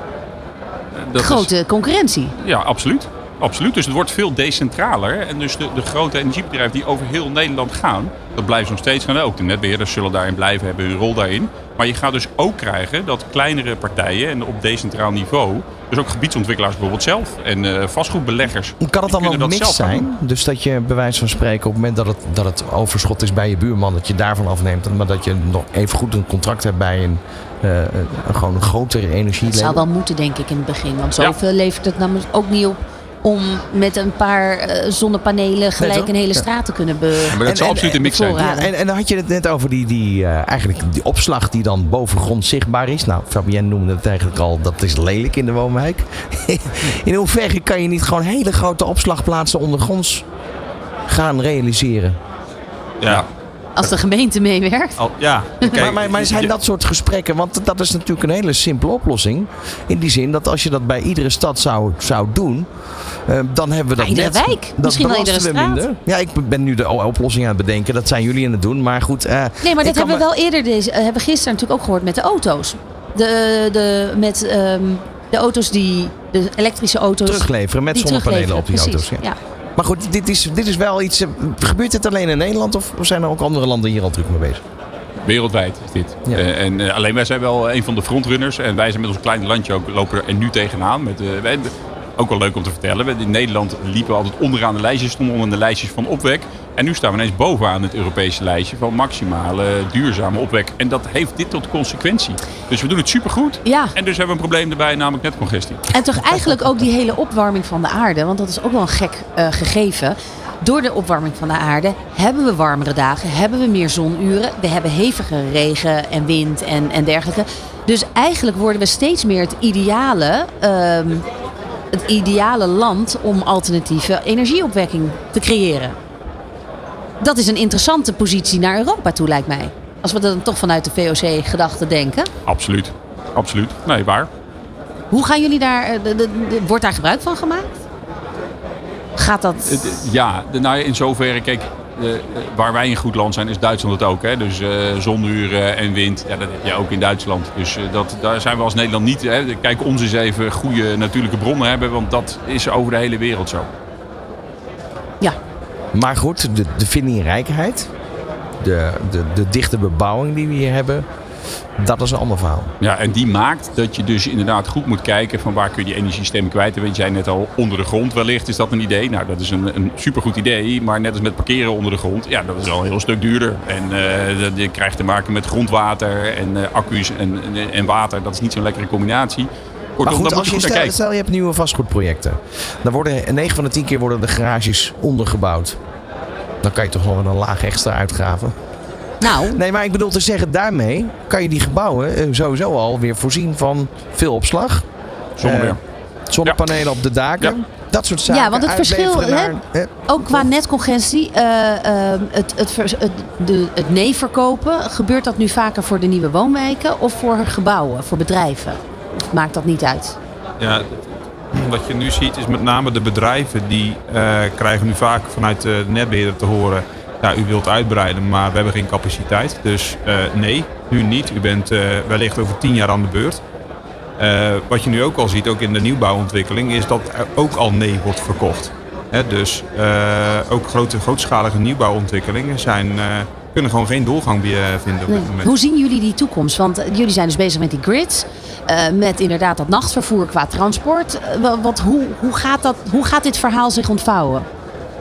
Dat grote is, concurrentie. Ja, absoluut. Absoluut. Dus het wordt veel decentraler. En dus de, de grote energiebedrijven die over heel Nederland gaan, dat blijven nog steeds gaan. Ook de netbeheerders zullen daarin blijven, hebben hun rol daarin. Maar je gaat dus ook krijgen dat kleinere partijen en op decentraal niveau, dus ook gebiedsontwikkelaars bijvoorbeeld zelf en uh, vastgoedbeleggers. Kan het dan wel mix zijn? Dus dat je bij wijze van spreken op het moment dat het, dat het overschot is bij je buurman, dat je daarvan afneemt, maar dat je nog even goed een contract hebt bij een, uh, een gewoon een grotere energie. Dat zou wel moeten denk ik in het begin, want zoveel ja. levert het namelijk ook niet op om met een paar eh, zonnepanelen gelijk een hele straat te kunnen be Maar dat zou absoluut een mix zijn. Ja, en, en dan had je het net over die, die, eh, eigenlijk die opslag die dan bovengrond zichtbaar is. Nou, Fabienne noemde het eigenlijk al, dat is lelijk in de woonwijk. <laughs> in hoeverre kan je niet gewoon hele grote opslagplaatsen ondergronds gaan realiseren? Ja. Als de gemeente meewerkt. Al, ja. Kijk, maar, maar, maar zijn dat soort gesprekken, want dat is natuurlijk een hele simpele oplossing. In die zin dat als je dat bij iedere stad zou, zou doen, eh, dan hebben we dat iedere net. wijk. Dat Misschien wel iedere we straat. minder. Ja, ik ben nu de oplossing aan het bedenken. Dat zijn jullie aan het doen. Maar goed. eh, Nee, maar dat hebben we wel eerder deze, eh, hebben we gisteren natuurlijk ook gehoord met de auto's. De, de, met ehm, de auto's die, de elektrische auto's. Terugleveren met zonnepanelen op die auto's. Ja. Maar goed, dit is, dit is wel iets. eh, Gebeurt dit alleen in Nederland of zijn er ook andere landen hier al druk mee bezig? Wereldwijd is dit. Ja. Eh, en eh, alleen wij zijn wel een van de frontrunners. En wij zijn met ons kleine landje ook lopen er nu tegenaan. Met, wij, ook wel leuk om te vertellen. In Nederland liepen we altijd onderaan de lijstjes, stonden onder de lijstjes van opwek. En nu staan we ineens bovenaan het Europese lijstje van maximale duurzame opwek. En dat heeft dit tot consequentie. Dus we doen het supergoed. Ja. En dus hebben we een probleem erbij, namelijk netcongestie. En toch eigenlijk ook die hele opwarming van de aarde. Want dat is ook wel een gek eh, gegeven. Door de opwarming van de aarde hebben we warmere dagen, hebben we meer zonuren, we hebben hevige regen en wind en, en dergelijke. Dus eigenlijk worden we steeds meer het ideale, ehm, het ideale land om alternatieve energieopwekking te creëren. Dat is een interessante positie naar Europa toe, lijkt mij. Als we dan toch vanuit de VOC-gedachte denken. Absoluut. Absoluut. Nee, waar. Hoe gaan jullie daar, eh, de- de- de- wordt daar gebruik van gemaakt? Gaat dat... Ja, de- nou, in zoverre, kijk, eh, eh, waar wij een goed land zijn, is Duitsland het ook. Hè? Dus eh zonuren en wind, ja, dat heb je ook in Duitsland. Dus eh, dat, daar zijn we als Nederland niet. Hè? Kijk, ons eens even goede natuurlijke bronnen hebben, want dat is over de hele wereld zo. Ja, Maar goed, de, de vindingrijkheid, de, de, de dichte bebouwing die we hier hebben, dat is een ander verhaal. Ja, en die maakt dat je dus inderdaad goed moet kijken van waar kun je die energiestem kwijt. Weet jij net al, onder de grond wellicht is dat een idee. Nou, dat is een, een supergoed idee. Maar net als met parkeren onder de grond, ja, dat is wel een heel stuk duurder. En dat- je krijgt te maken met grondwater en eh, accu's en, en, en water. Dat is niet zo'n lekkere combinatie. Kortom, Maar goed, als je je stel, je hebt nieuwe vastgoedprojecten. Dan worden 9 van de 10 keer worden de garages ondergebouwd. Dan kan je toch wel een laag extra uitgraven. Nou, Nee, maar ik bedoel te zeggen, daarmee kan je die gebouwen eh, sowieso al weer voorzien van veel opslag. Eh, zonnepanelen op de daken. Dat soort zaken. Ja, want het verschil, hè? ook qua netcongestie, eh, eh, het, het, het, de, het nee verkopen, gebeurt dat nu vaker voor de nieuwe woonwijken of voor gebouwen, voor bedrijven? Of maakt dat niet uit? Ja, wat je nu ziet is met name de bedrijven die eh, krijgen nu vaak vanuit de netbeheerder te horen. Ja, u wilt uitbreiden, maar we hebben geen capaciteit. Dus eh, nee, nu niet. U bent eh, wellicht over tien jaar aan de beurt. Eh, wat je nu ook al ziet, ook in de nieuwbouwontwikkeling, is dat er ook al nee wordt verkocht. Hè, dus ook grote, grootschalige nieuwbouwontwikkelingen zijn, kunnen gewoon geen doorgang meer vinden op dit moment. Hoe zien jullie die toekomst? Want jullie zijn dus bezig met die grids, met inderdaad dat nachtvervoer qua transport. Wa- wat, hoe, hoe, gaat dat, hoe gaat dit verhaal zich ontvouwen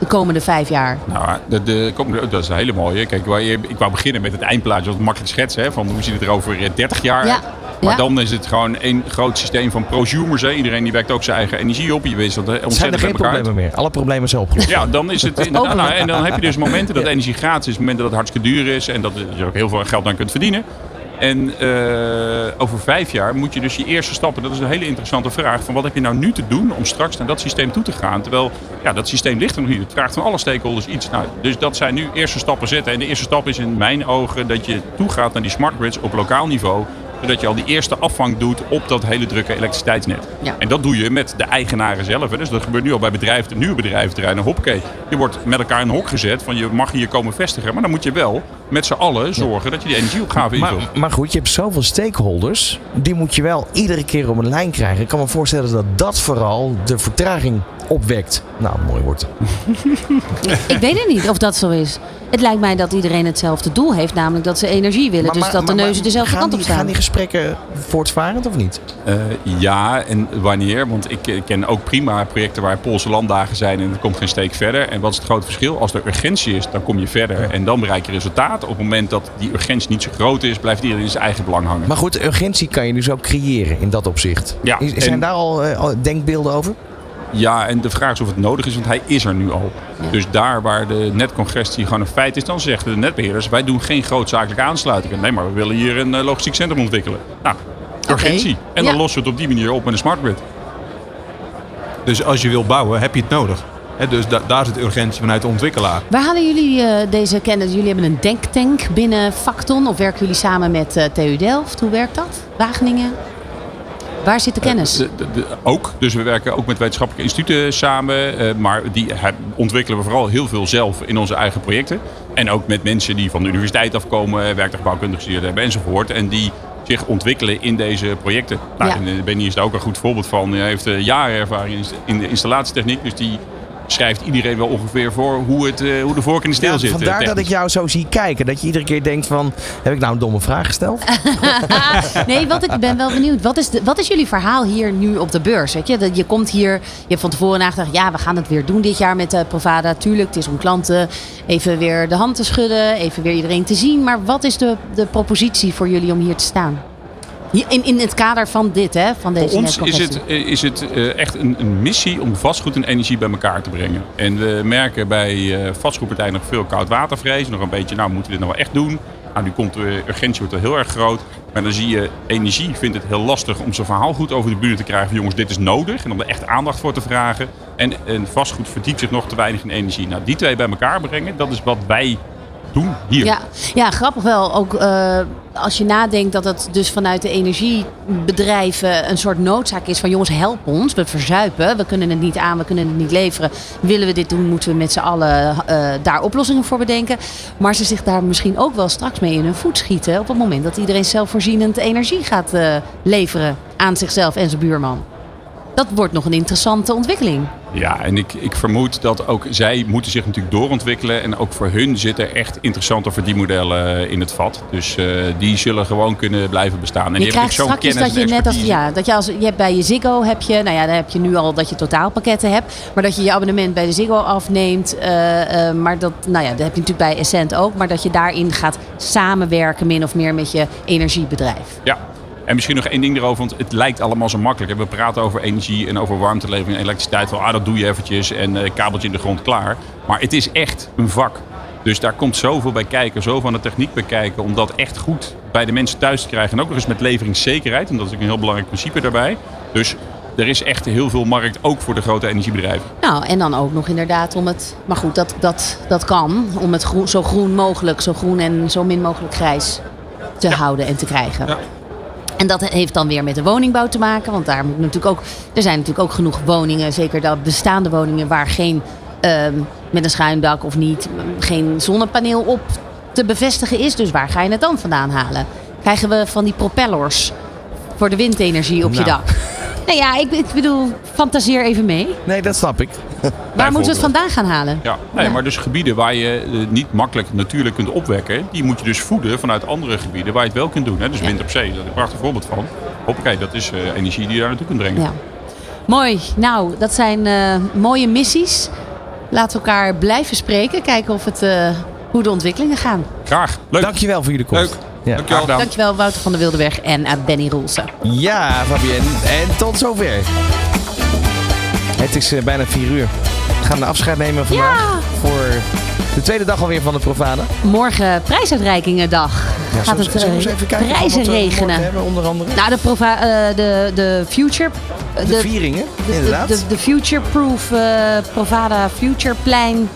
de komende vijf jaar? Nou, de, de, dat is een hele mooie. Kijk, waar je, ik wou beginnen met het eindplaatje, wat makkelijk schetsen. Hè, van hoe ziet het er over eh, 30 jaar Ja. Maar ja. dan is het gewoon één groot systeem van prosumers. Hè. Iedereen die werkt ook zijn eigen energie op. Je weet dat ontzettend Zijn er geen problemen meer? Alle problemen zijn opgelost. Ja, dan is het inderdaad. Nou, en dan heb je dus momenten dat energie gratis is, momenten dat het hartstikke duur is en dat je ook heel veel geld aan kunt verdienen. En eh, over vijf jaar moet je dus je eerste stappen, dat is een hele interessante vraag, van wat heb je nou nu te doen om straks naar dat systeem toe te gaan? Terwijl, ja, dat systeem ligt er nog niet. Het vraagt van alle stakeholders iets. Nou, dus dat zijn nu eerste stappen zetten. En de eerste stap is in mijn ogen dat je toegaat naar die smart grids op lokaal niveau zodat je al die eerste afvang doet op dat hele drukke elektriciteitsnet. Ja. En dat doe je met de eigenaren zelf. hè. Dus dat gebeurt nu al bij bedrijven, nieuwe bedrijventerreinen. Hoppakee, je wordt met elkaar in een hok gezet van je mag hier komen vestigen. Maar dan moet je wel met z'n allen zorgen dat je die energieopgave invult. Maar, maar goed, je hebt zoveel stakeholders. Die moet je wel iedere keer op een lijn krijgen. Ik kan me voorstellen dat dat vooral de vertraging opwekt. Nou, mooi wordt. <laughs> Ik weet het niet of dat zo is. Het lijkt mij dat iedereen hetzelfde doel heeft, namelijk dat ze energie willen. Maar- dus maar- dat de neuzen dezelfde gaan kant op die- staan. Gaan die gesprekken voortvarend of niet? Eh, ja, en wanneer? Want ik ken ook prima projecten waar Poolse landdagen zijn en er komt geen steek verder. En wat is het grote verschil? Als er urgentie is, dan kom je verder en dan bereik je resultaat. Op het moment dat die urgentie niet zo groot is, blijft iedereen in zijn eigen belang hangen. Maar goed, urgentie kan je dus ook creëren in dat opzicht. Ja, Zijn en- daar al, eh, al denkbeelden over? Ja, en de vraag is of het nodig is, want hij is er nu al. Dus daar waar de netcongestie gewoon een feit is, dan zeggen de netbeheerders: wij doen geen grootzakelijke aansluitingen. Nee, maar we willen hier een eh, logistiek centrum ontwikkelen. Nou, urgentie. En dan Ja. lossen we het op die manier op met een smart grid. Dus als je wil bouwen, heb je het nodig. Hè, dus da- daar zit urgentie vanuit de ontwikkelaar. Waar halen jullie eh, deze kennis? Jullie hebben een denktank binnen Facton. Of werken jullie samen met eh, TU Delft? Hoe werkt dat? Wageningen? Waar zit de kennis? De- de- de- ook. Dus we werken ook met wetenschappelijke instituten samen. eh, maar die he- ontwikkelen we vooral heel veel zelf in onze eigen projecten. En ook met mensen die van de universiteit afkomen, werktuigbouwkundig gestudeerd hebben enzovoort. En die zich ontwikkelen in deze projecten. Nou, Ja. eh, Benny is daar ook een goed voorbeeld van. Hij heeft eh, jaren ervaring in- in de installatietechniek. Dus die schrijft iedereen wel ongeveer voor hoe, het, eh, hoe de vork in de steel Ja, zit. eh, vandaar dat ik jou zo zie kijken. Dat je iedere keer denkt van, heb ik nou een domme vraag gesteld? <laughs> <laughs> nee, wat ik ben wel benieuwd. Wat is, de, wat is jullie verhaal hier nu op de beurs? Weet je? Dat je komt hier, je hebt van tevoren nagedacht, ja, we gaan het weer doen dit jaar met uh, Provada. Tuurlijk, het is om klanten even weer de hand te schudden, even weer iedereen te zien. Maar wat is de, de propositie voor jullie om hier te staan? In, in het kader van dit, hè? Van deze Voor ons is het, eh, is het eh, echt een, een missie om vastgoed en energie bij elkaar te brengen. En we merken bij eh vastgoedpartijen nog veel koudwatervrees. Nog een beetje, nou moeten we dit nou wel echt doen? Nou, nu komt de urgentie wordt wel heel erg groot. Maar dan zie je, energie vindt het heel lastig om zijn verhaal goed over de bühne te krijgen. Van, jongens, dit is nodig. En om er echt aandacht voor te vragen. En, en vastgoed verdiept zich nog te weinig in energie. Nou, die twee bij elkaar brengen, dat is wat wij doen hier. Ja, ja, grappig wel. Ook eh, als je nadenkt dat het dus vanuit de energiebedrijven een soort noodzaak is van jongens, help ons. We verzuipen, we kunnen het niet aan, we kunnen het niet leveren. Willen we dit doen, moeten we met z'n allen eh, daar oplossingen voor bedenken. Maar ze zich daar misschien ook wel straks mee in hun voet schieten op het moment dat iedereen zelfvoorzienend energie gaat eh, leveren aan zichzelf en zijn buurman. Dat wordt nog een interessante ontwikkeling. Ja, en ik, ik vermoed dat ook zij moeten zich natuurlijk doorontwikkelen. En ook voor hun zitten echt interessante verdienmodellen in het vat. Dus eh, die zullen gewoon kunnen blijven bestaan. En je die krijgt zo'n straks dat kennis je net als ja, dat je als je hebt bij je Ziggo heb je, nou ja, dan heb je nu al dat je totaalpakketten hebt, maar dat je je abonnement bij de Ziggo afneemt, eh, eh, maar dat, nou ja, dat heb je natuurlijk bij Essent ook, maar dat je daarin gaat samenwerken min of meer met je energiebedrijf. Ja. En misschien nog één ding erover, want het lijkt allemaal zo makkelijk. We praten over energie en over warmtelevering en elektriciteit. Wel, ah, dat doe je eventjes en eh, kabeltje in de grond, klaar. Maar het is echt een vak. Dus daar komt zoveel bij kijken, zoveel aan de techniek bij kijken. Om dat echt goed bij de mensen thuis te krijgen. En ook nog eens met leveringszekerheid. En dat is ook een heel belangrijk principe daarbij. Dus er is echt heel veel markt, ook voor de grote energiebedrijven. Nou, en dan ook nog inderdaad om het, maar goed, dat, dat, dat kan, om het groen, zo groen mogelijk, zo groen en zo min mogelijk grijs te houden en te krijgen. Ja. En dat heeft dan weer met de woningbouw te maken. Want daar moet natuurlijk ook, er zijn natuurlijk ook genoeg woningen, zeker de bestaande woningen, waar geen ehm, met een schuin dak of niet, geen zonnepaneel op te bevestigen is. Dus waar ga je het dan vandaan halen? Krijgen we van die propellers voor de windenergie op je Nou. dak? Nou ja, ik, ik bedoel, fantaseer even mee. Nee, dat snap ik. Waar moeten we het vandaan gaan halen? Ja, nee, Ja. maar dus gebieden waar je eh, niet makkelijk natuurlijk kunt opwekken, die moet je dus voeden vanuit andere gebieden waar je het wel kunt doen. Hè? Dus Ja. wind op zee, daar is een prachtig voorbeeld van. Hoppakee, dat is eh, energie die je daar naartoe kunt brengen. Ja. Mooi. Nou, dat zijn eh, mooie missies. Laten we elkaar blijven spreken. Kijken of het, eh, hoe de ontwikkelingen gaan. Graag, leuk. Dankjewel voor jullie komst. Leuk. Ja. Dankjewel. Dankjewel Wouter van der Wildeweg en aan Benny Roelsen. Ja, Fabienne. En tot zover. Het is eh, bijna vier uur. We gaan afscheid nemen vandaag. Voor de tweede dag alweer van de Provada. Morgen prijsuitreikingendag. Ja, Gaat het we eens eh, even kijken prijzen regenen. hebben, onder andere. Nou, de, prova- eh, de, de Future... eh, De vieringen, de, inderdaad. de, de Future Proof eh, Provada Future Plein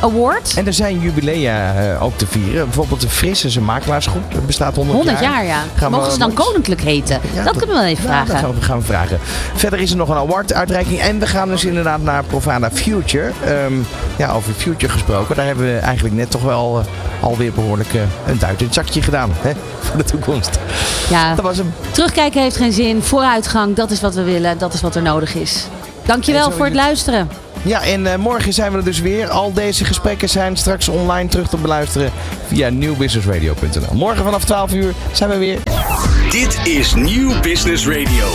Award. En er zijn jubilea eh, ook te vieren. Bijvoorbeeld de Frisse is een makelaarsgroep. Dat bestaat 100, 100 jaar, ja. We Mogen ze dan koninklijk heten? Ja, dat kunnen we wel even Ja, vragen. dat gaan we, gaan vragen. Verder is er nog een award-uitreiking. En we gaan dus inderdaad naar Provada Future. Ehm, ja, over Future gesproken. Daar hebben we eigenlijk net toch wel eh, alweer behoorlijk eh, een duit in het zakje gedaan. Hè? <laughs> Voor de toekomst. Ja, Dat was hem. terugkijken heeft geen zin. Vooruitgang, dat is wat we willen. Dat is wat er nodig is. Dankjewel voor het luisteren. Ja, en eh, morgen zijn we er dus weer. Al deze gesprekken zijn straks online terug te beluisteren via nieuwbusinessradio.nl. Morgen vanaf 12 uur zijn we weer. Dit is Nieuw Business Radio.